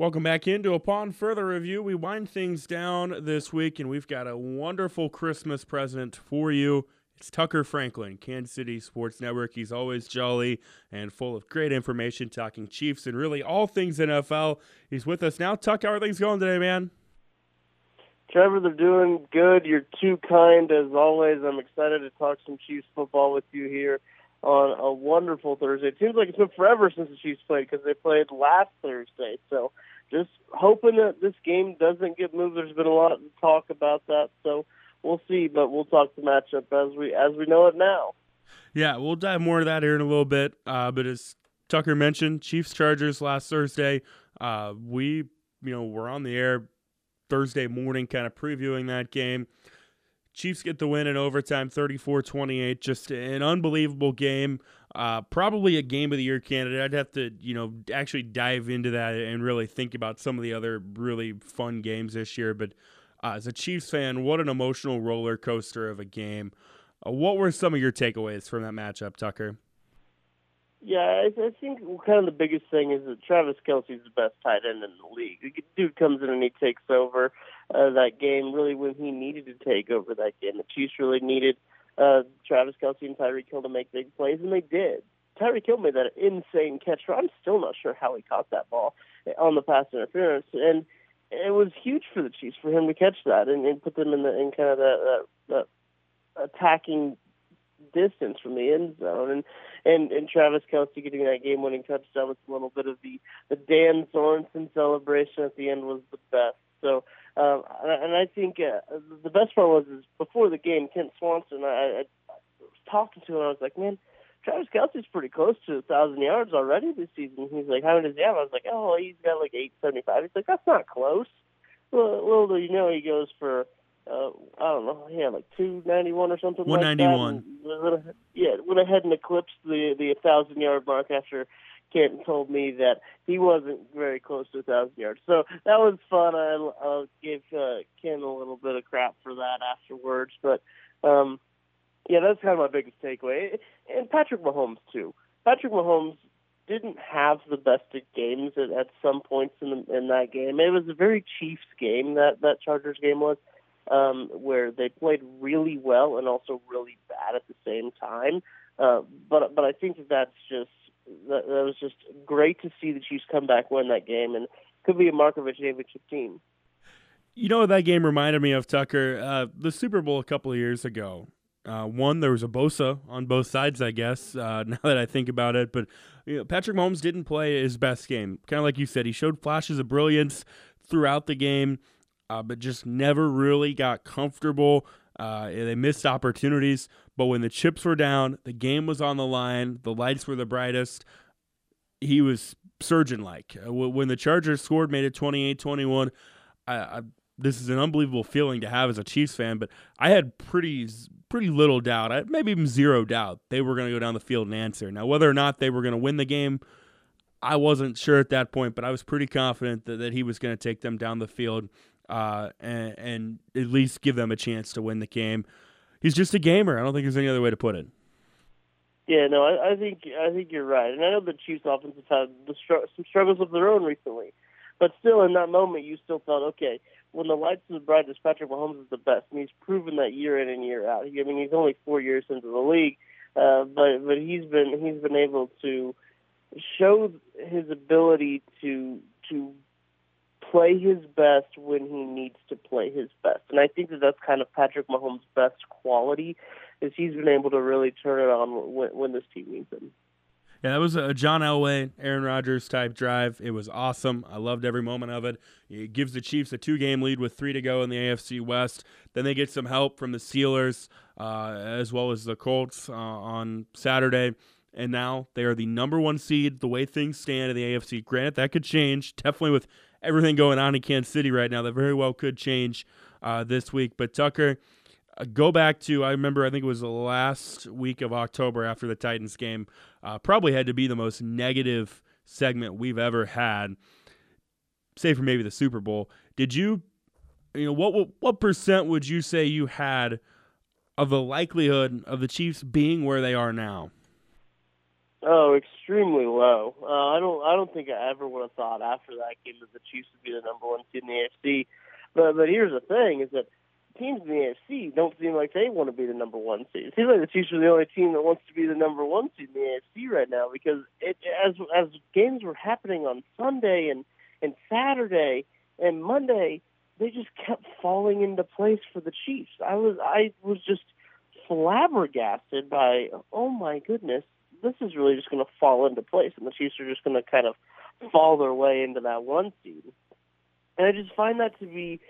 Welcome back into Upon Further Review. We wind things down this week, and we've got a wonderful Christmas present for you. It's Tucker Franklin, Kansas City Sports Network. He's always jolly and full of great information, talking Chiefs and really all things NFL. He's with us now. Tuck, how are things going today, man? Trevor, they're doing good. You're too kind as always. I'm excited to talk some Chiefs football with you here on a wonderful Thursday. It seems like it's been forever since the Chiefs played because they played last Thursday. So just hoping that this game doesn't get moved. There's been a lot of talk about that, so we'll see. But we'll talk the matchup as we as we know it now. Yeah, we'll dive more into that here in a little bit. Uh, but as Tucker mentioned, Chiefs Chargers last Thursday. Uh, we you know were on the air Thursday morning, kind of previewing that game. Chiefs get the win in overtime 34 28. Just an unbelievable game. Uh, probably a game of the year candidate. I'd have to, you know, actually dive into that and really think about some of the other really fun games this year. But uh, as a Chiefs fan, what an emotional roller coaster of a game. Uh, what were some of your takeaways from that matchup, Tucker? Yeah, I, I think kind of the biggest thing is that Travis Kelce's the best tight end in the league. The dude comes in and he takes over uh, that game really when he needed to take over that game. The Chiefs really needed uh, Travis Kelce and Tyreek Hill to make big plays, and they did. Tyreek Hill made that insane catch. I'm still not sure how he caught that ball on the pass interference, and it was huge for the Chiefs for him to catch that and, and put them in the in kind of that, that, that attacking distance from the end zone. And and and Travis Kelce getting that game-winning touchdown with a little bit of the the Dan Sorensen celebration at the end was the best. So, um, and I think uh, the best part was is before the game, Kent Swanson. I, I was talking to him. I was like, man. Travis Kelce's pretty close to a thousand yards already this season. He's like, how many does he have? I was like, oh, he's got like eight seventy five. He's like, that's not close. Well, little do you know, he goes for uh, I don't know, he had like two ninety one or something. One ninety one. Yeah, went ahead and eclipsed the the thousand yard mark after Canton told me that he wasn't very close to a thousand yards. So that was fun. I, I gave uh, Ken a little bit of crap for that afterwards, but um, yeah, that's kind of my biggest takeaway. And Patrick Mahomes too. Patrick Mahomes didn't have the best of games at, at some points in the, in that game. It was a very Chiefs game that that Chargers game was um, where they played really well and also really bad at the same time. Uh, but but I think that that's just that, that was just great to see the Chiefs come back, win that game, and could be a mark of a championship team. You know that game reminded me of Tucker, uh, the Super Bowl a couple of years ago. Uh, one, there was a Bosa on both sides, I guess. Uh, now that I think about it, but you know, Patrick Mahomes didn't play his best game. Kind of like you said, he showed flashes of brilliance throughout the game uh, but just never really got comfortable. Uh, they missed opportunities, but when the chips were down, the game was on the line, the lights were the brightest. He was surgeon like. Uh, when the Chargers scored, made it 28 21. This is an unbelievable feeling to have as a Chiefs fan, but I had pretty pretty little doubt, I, maybe even zero doubt, they were going to go down the field and answer. Now, whether or not they were going to win the game, I wasn't sure at that point, but I was pretty confident that, that he was going to take them down the field uh, and, and at least give them a chance to win the game. He's just a gamer. I don't think there's any other way to put it. Yeah, no, I, I think I think you're right, and I know the Chiefs' offense has had the str- some struggles of their own recently, but still, in that moment, you still felt okay. When the lights the brightest, Patrick Mahomes is the best, and he's proven that year in and year out. I mean, he's only four years into the league, uh, but but he's been he's been able to show his ability to to play his best when he needs to play his best. And I think that that's kind of Patrick Mahomes' best quality is he's been able to really turn it on when, when this team needs him. Yeah, that was a John Elway, Aaron Rodgers type drive. It was awesome. I loved every moment of it. It gives the Chiefs a two game lead with three to go in the AFC West. Then they get some help from the Steelers uh, as well as the Colts uh, on Saturday. And now they are the number one seed, the way things stand in the AFC. Granted, that could change, definitely with everything going on in Kansas City right now that very well could change uh, this week. But Tucker, uh, go back to I remember I think it was the last week of October after the Titans game. Uh, probably had to be the most negative segment we've ever had, say for maybe the Super Bowl. Did you, you know, what, what percent would you say you had of the likelihood of the Chiefs being where they are now? Oh, extremely low. Uh, I don't. I don't think I ever would have thought after that game that the Chiefs would be the number one seed in the AFC. But but here's the thing: is that teams in the AFC don't seem like they want to be the number one seed. It seems like the Chiefs are the only team that wants to be the number one seed in the AFC right now because it as as games were happening on Sunday and and Saturday and Monday, they just kept falling into place for the Chiefs. I was I was just flabbergasted by oh my goodness this is really just going to fall into place, and the Chiefs are just going to kind of fall their way into that one seed. And I just find that to be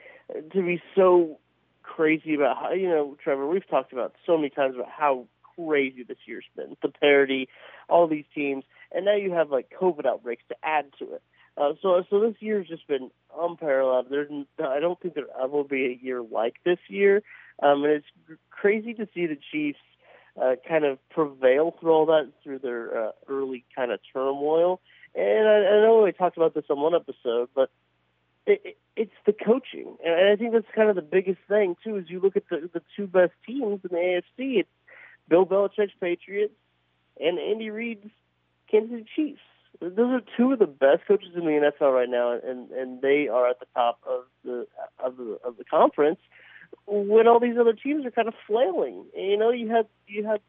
to be so crazy about how you know, Trevor. We've talked about so many times about how crazy this year's been. The parity, all these teams, and now you have like COVID outbreaks to add to it. Uh, so, so this year's just been unparalleled. There's, I don't think there ever will be a year like this year, um, and it's crazy to see the Chiefs uh, kind of prevail through all that through their uh, early kind of turmoil. And I, I know we talked about this on one episode, but it, it, it's the coaching, and I think that's kind of the biggest thing too. Is you look at the the two best teams in the AFC, it's Bill Belichick's Patriots and Andy Reid's Kansas City Chiefs. Those are two of the best coaches in the NFL right now, and and they are at the top of the of the of the conference when all these other teams are kind of flailing. You know, you had you had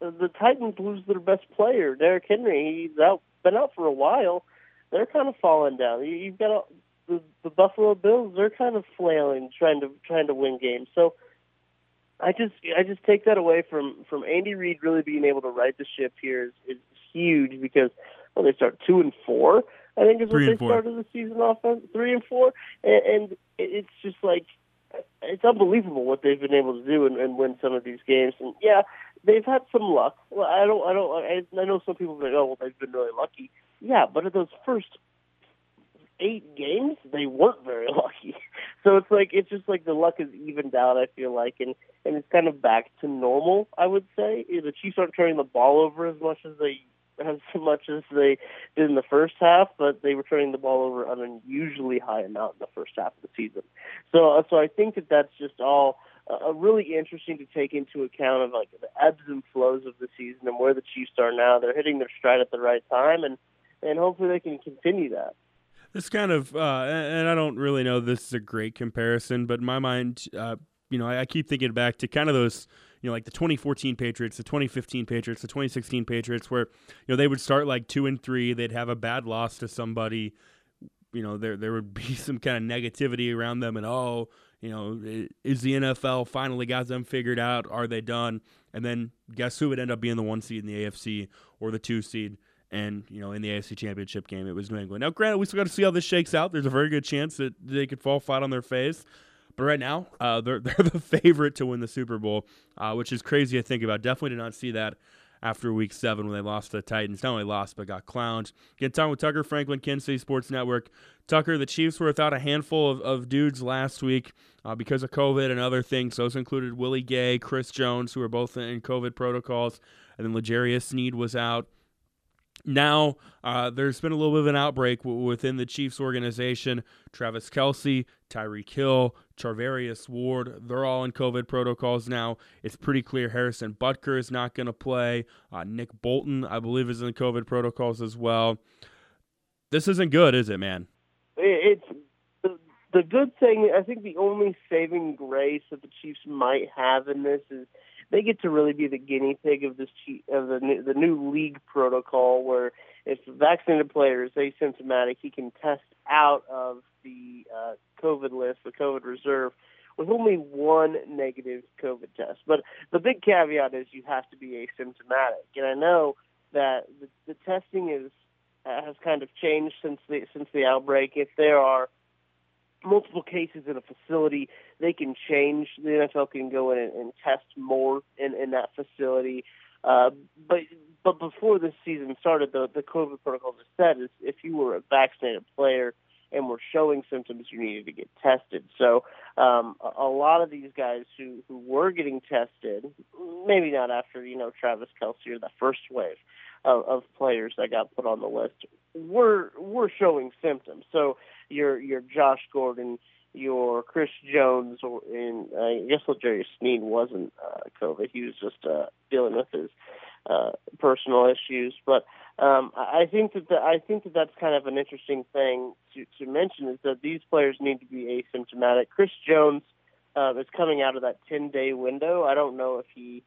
the Titans lose their best player, Derrick Henry. He's out, been out for a while. They're kind of falling down. You've got the, the Buffalo Bills. They're kind of flailing, trying to trying to win games. So I just I just take that away from from Andy Reid really being able to right the ship here is, is huge because well they start two and four. I think is what they started the season off three and four, and, and it's just like it's unbelievable what they've been able to do and, and win some of these games. And yeah, they've had some luck. Well, I don't, I don't, I, I know some people think, oh, well, they've been really lucky. Yeah, but in those first eight games, they weren't very lucky. So it's like it's just like the luck is evened out. I feel like, and and it's kind of back to normal. I would say the Chiefs aren't turning the ball over as much as they as much as they did in the first half, but they were turning the ball over an unusually high amount in the first half of the season. So, uh, so I think that that's just all uh, really interesting to take into account of like the ebbs and flows of the season and where the Chiefs are now. They're hitting their stride at the right time, and and hopefully they can continue that. This kind of, uh, and I don't really know this is a great comparison, but in my mind, uh, you know, I keep thinking back to kind of those you know, like the 2014 Patriots, the 2015 Patriots, the 2016 Patriots, where you know they would start like two and three, they'd have a bad loss to somebody, you know, there there would be some kind of negativity around them, and oh, you know, is the NFL finally got them figured out? Are they done? And then guess who would end up being the one seed in the AFC or the two seed? And you know, in the AFC Championship game, it was New England. Now, granted, we still got to see how this shakes out. There's a very good chance that they could fall flat on their face. But right now, uh, they're they're the favorite to win the Super Bowl, uh, which is crazy to think about. Definitely did not see that after Week Seven when they lost to the Titans. Not only lost, but got clowned. Get time with Tucker Franklin, Kansas City Sports Network. Tucker, the Chiefs were without a handful of, of dudes last week uh, because of COVID and other things. Those included Willie Gay, Chris Jones, who were both in COVID protocols, and then L'Jarius Sneed was out now uh, there's been a little bit of an outbreak w- within the Chiefs organization. Travis Kelce, Tyreek Hill, Charvarius Ward, they're all in COVID protocols now. It's pretty clear Harrison Butker is not going to play. Uh, Nick Bolton, I believe, is in COVID protocols as well. This isn't good, is it, man? It's the, the good thing. I think the only saving grace that the Chiefs might have in this is – they get to really be the guinea pig of this of the new, the new league protocol, where if a vaccinated player is asymptomatic, he can test out of the uh, COVID list, the COVID reserve, with only one negative COVID test. But the big caveat is you have to be asymptomatic, and I know that the, the testing is has kind of changed since the since the outbreak. If there are multiple cases in a facility, they can change. The NFL can go in and, and test more in, in that facility. Uh, but but before the season started, the the COVID protocol just said is if you were a vaccinated player and were showing symptoms, you needed to get tested. So um, a, a lot of these guys who who were getting tested, maybe not after you know Travis Kelce or the first wave of, of players that got put on the list, were were showing symptoms. So your your Josh Gordon, your Chris Jones, or in I guess L'Jarius Sneed wasn't uh, COVID. He was just uh, dealing with his uh, personal issues. But um, I think that the, I think that that's kind of an interesting thing to, to mention is that these players need to be asymptomatic. Chris Jones uh, is coming out of that 10 day window. I don't know if he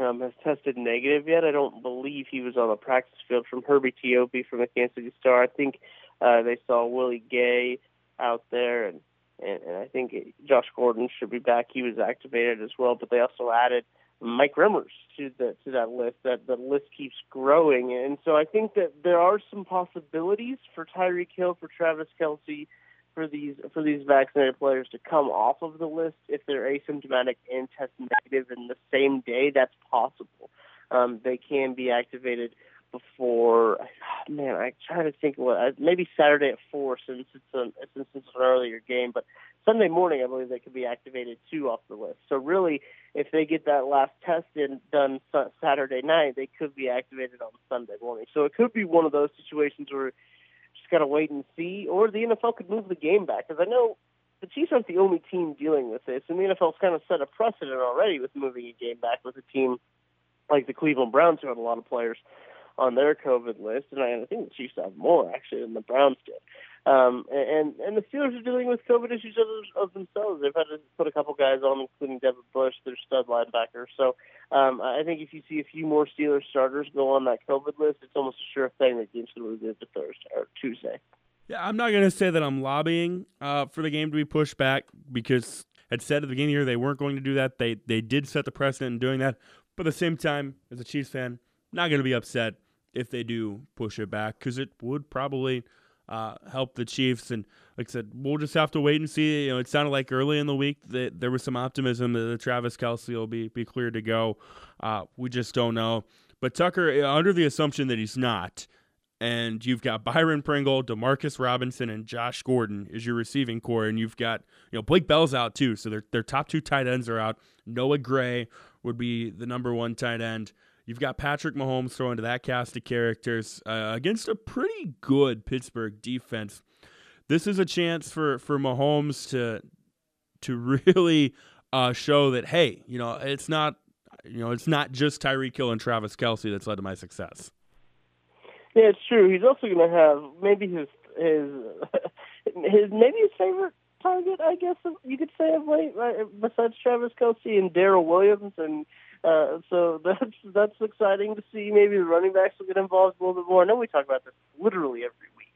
um, has tested negative yet. I don't believe he was on the practice field from Herbie Teope from the Kansas City Star. I think uh, they saw Willie Gay out there, and, and, and I think Josh Gordon should be back. He was activated as well, but they also added Mike Remmers to the to that list. That the list keeps growing, and so I think that there are some possibilities for Tyreek Hill, for Travis Kelce, for these for these vaccinated players to come off of the list if they're asymptomatic and test negative in the same day. That's possible. Um, they can be activated before. Man, I try to think what uh, maybe Saturday at four since it's a since it's an earlier game, but Sunday morning I believe they could be activated too off the list. So really, if they get that last test in done Saturday night, they could be activated on Sunday morning. So it could be one of those situations where just got to wait and see, or the NFL could move the game back because I know the Chiefs aren't the only team dealing with this, and the NFL's kind of set a precedent already with moving a game back with a team like the Cleveland Browns who had a lot of players on their COVID list, and I, think the Chiefs have more actually than the Browns did. Um, and and the Steelers are dealing with COVID issues of, of themselves. They've had to put a couple guys on, including Devin Bush, their stud linebacker. So um, I think if you see a few more Steelers starters go on that COVID list, it's almost a sure thing that game's going to be moved to Thursday or Tuesday. Yeah, I'm not going to say that I'm lobbying uh, for the game to be pushed back because had said at the beginning of the year they weren't going to do that. They they did set the precedent in doing that. But at the same time, as a Chiefs fan, not going to be upset if they do push it back because it would probably uh, help the Chiefs. And like I said, we'll just have to wait and see. You know, it sounded like early in the week that there was some optimism that Travis Kelce will be be clear to go. Uh, we just don't know. But Tucker, uh, under the assumption that he's not, and you've got Byron Pringle, Demarcus Robinson, and Josh Gordon is your receiving corps, and you've got you know Blake Bell's out too, so their their top two tight ends are out. Noah Gray would be the number one tight end. You've got Patrick Mahomes throwing to that cast of characters uh, against a pretty good Pittsburgh defense. This is a chance for for Mahomes to to really uh, show that hey, you know, it's not you know, it's not just Tyreek Hill and Travis Kelce that's led to my success. Yeah, it's true. He's also going to have maybe his his his maybe his favorite target, I guess you could say of late, right? Besides Travis Kelce and Darrel Williams and uh, so that's that's exciting to see. Maybe the running backs will get involved a little bit more. I know we talk about this literally every week.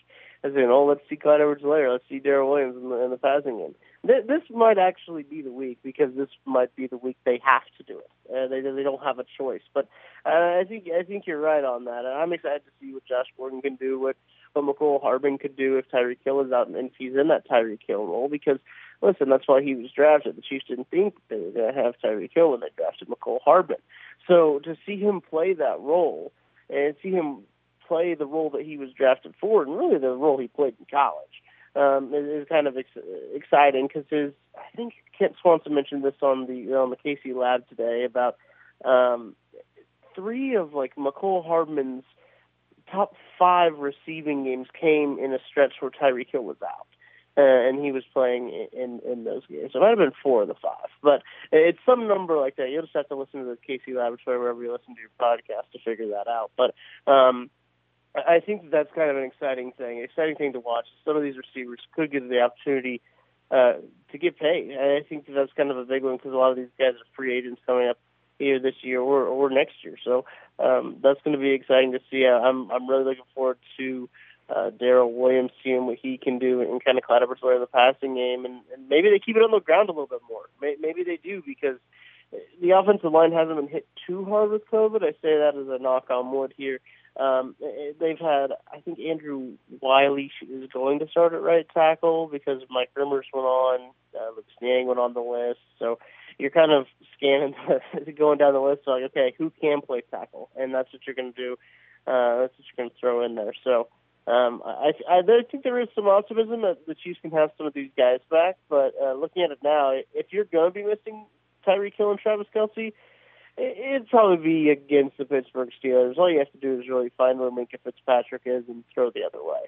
As in, oh, let's see Clyde Edwards-Helaire, let's see Darrel Williams in the, in the passing game. Th- this might actually be the week because this might be the week they have to do it. Uh, they they don't have a choice. But uh, I think I think you're right on that. I'm excited to see what Josh Gordon can do, what what Mecole Hardman could do if Tyreek Hill is out and if he's in that Tyreek Hill role because listen, that's why he was drafted. The Chiefs didn't think they were going to have Tyreek Hill when they drafted Mecole Hardman. So to see him play that role and see him play the role that he was drafted for, and really the role he played in college, um, is, kind of ex- exciting because his. I think Kent Swanson mentioned this on the on the KC Lab today about um, three of like Mecole Hardman's top five receiving games came in a stretch where Tyreek Hill was out uh, and he was playing in in those games. It might have been four of the five, but it's some number like that. You'll just have to listen to the KC Laboratory wherever you listen to your podcast to figure that out. But um, I think that's kind of an exciting thing, exciting thing to watch. Some of these receivers could get the opportunity uh, to get paid. I think that's kind of a big one because a lot of these guys are free agents coming up either this year or, or next year. So um, that's going to be exciting to see. I'm I'm really looking forward to uh, Darrel Williams, seeing what he can do and kind of over in the passing game, and, and maybe they keep it on the ground a little bit more. Maybe they do because the offensive line hasn't been hit too hard with COVID. I say that as a knock on wood here. Um, they've had, I think Andrew Wylie is going to start at right tackle because Mike Remmers went on, uh, Lucas Niang went on the list. So you're kind of scanning, going down the list, like, okay, who can play tackle? And that's what you're going to do. Uh, that's what you're going to throw in there. So um, I, I, I think there is some optimism that the Chiefs can have some of these guys back, but uh, looking at it now, if you're going to be missing Tyreek Hill and Travis Kelce, it'd probably be against the Pittsburgh Steelers. All you have to do is really find where Minkah Fitzpatrick is and throw the other way.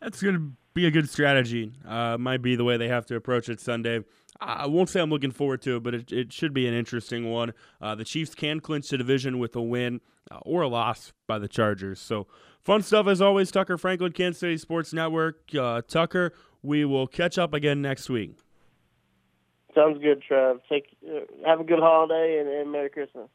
That's going to be a good strategy. Uh, might be the way they have to approach it Sunday. I won't say I'm looking forward to it, but it, it should be an interesting one. Uh, the Chiefs can clinch the division with a win uh, or a loss by the Chargers. So fun stuff as always. Tucker Franklin, Kansas City Sports Network. Uh, Tucker, we will catch up again next week. Sounds good, Trev. Take uh, have a good holiday and, and Merry Christmas.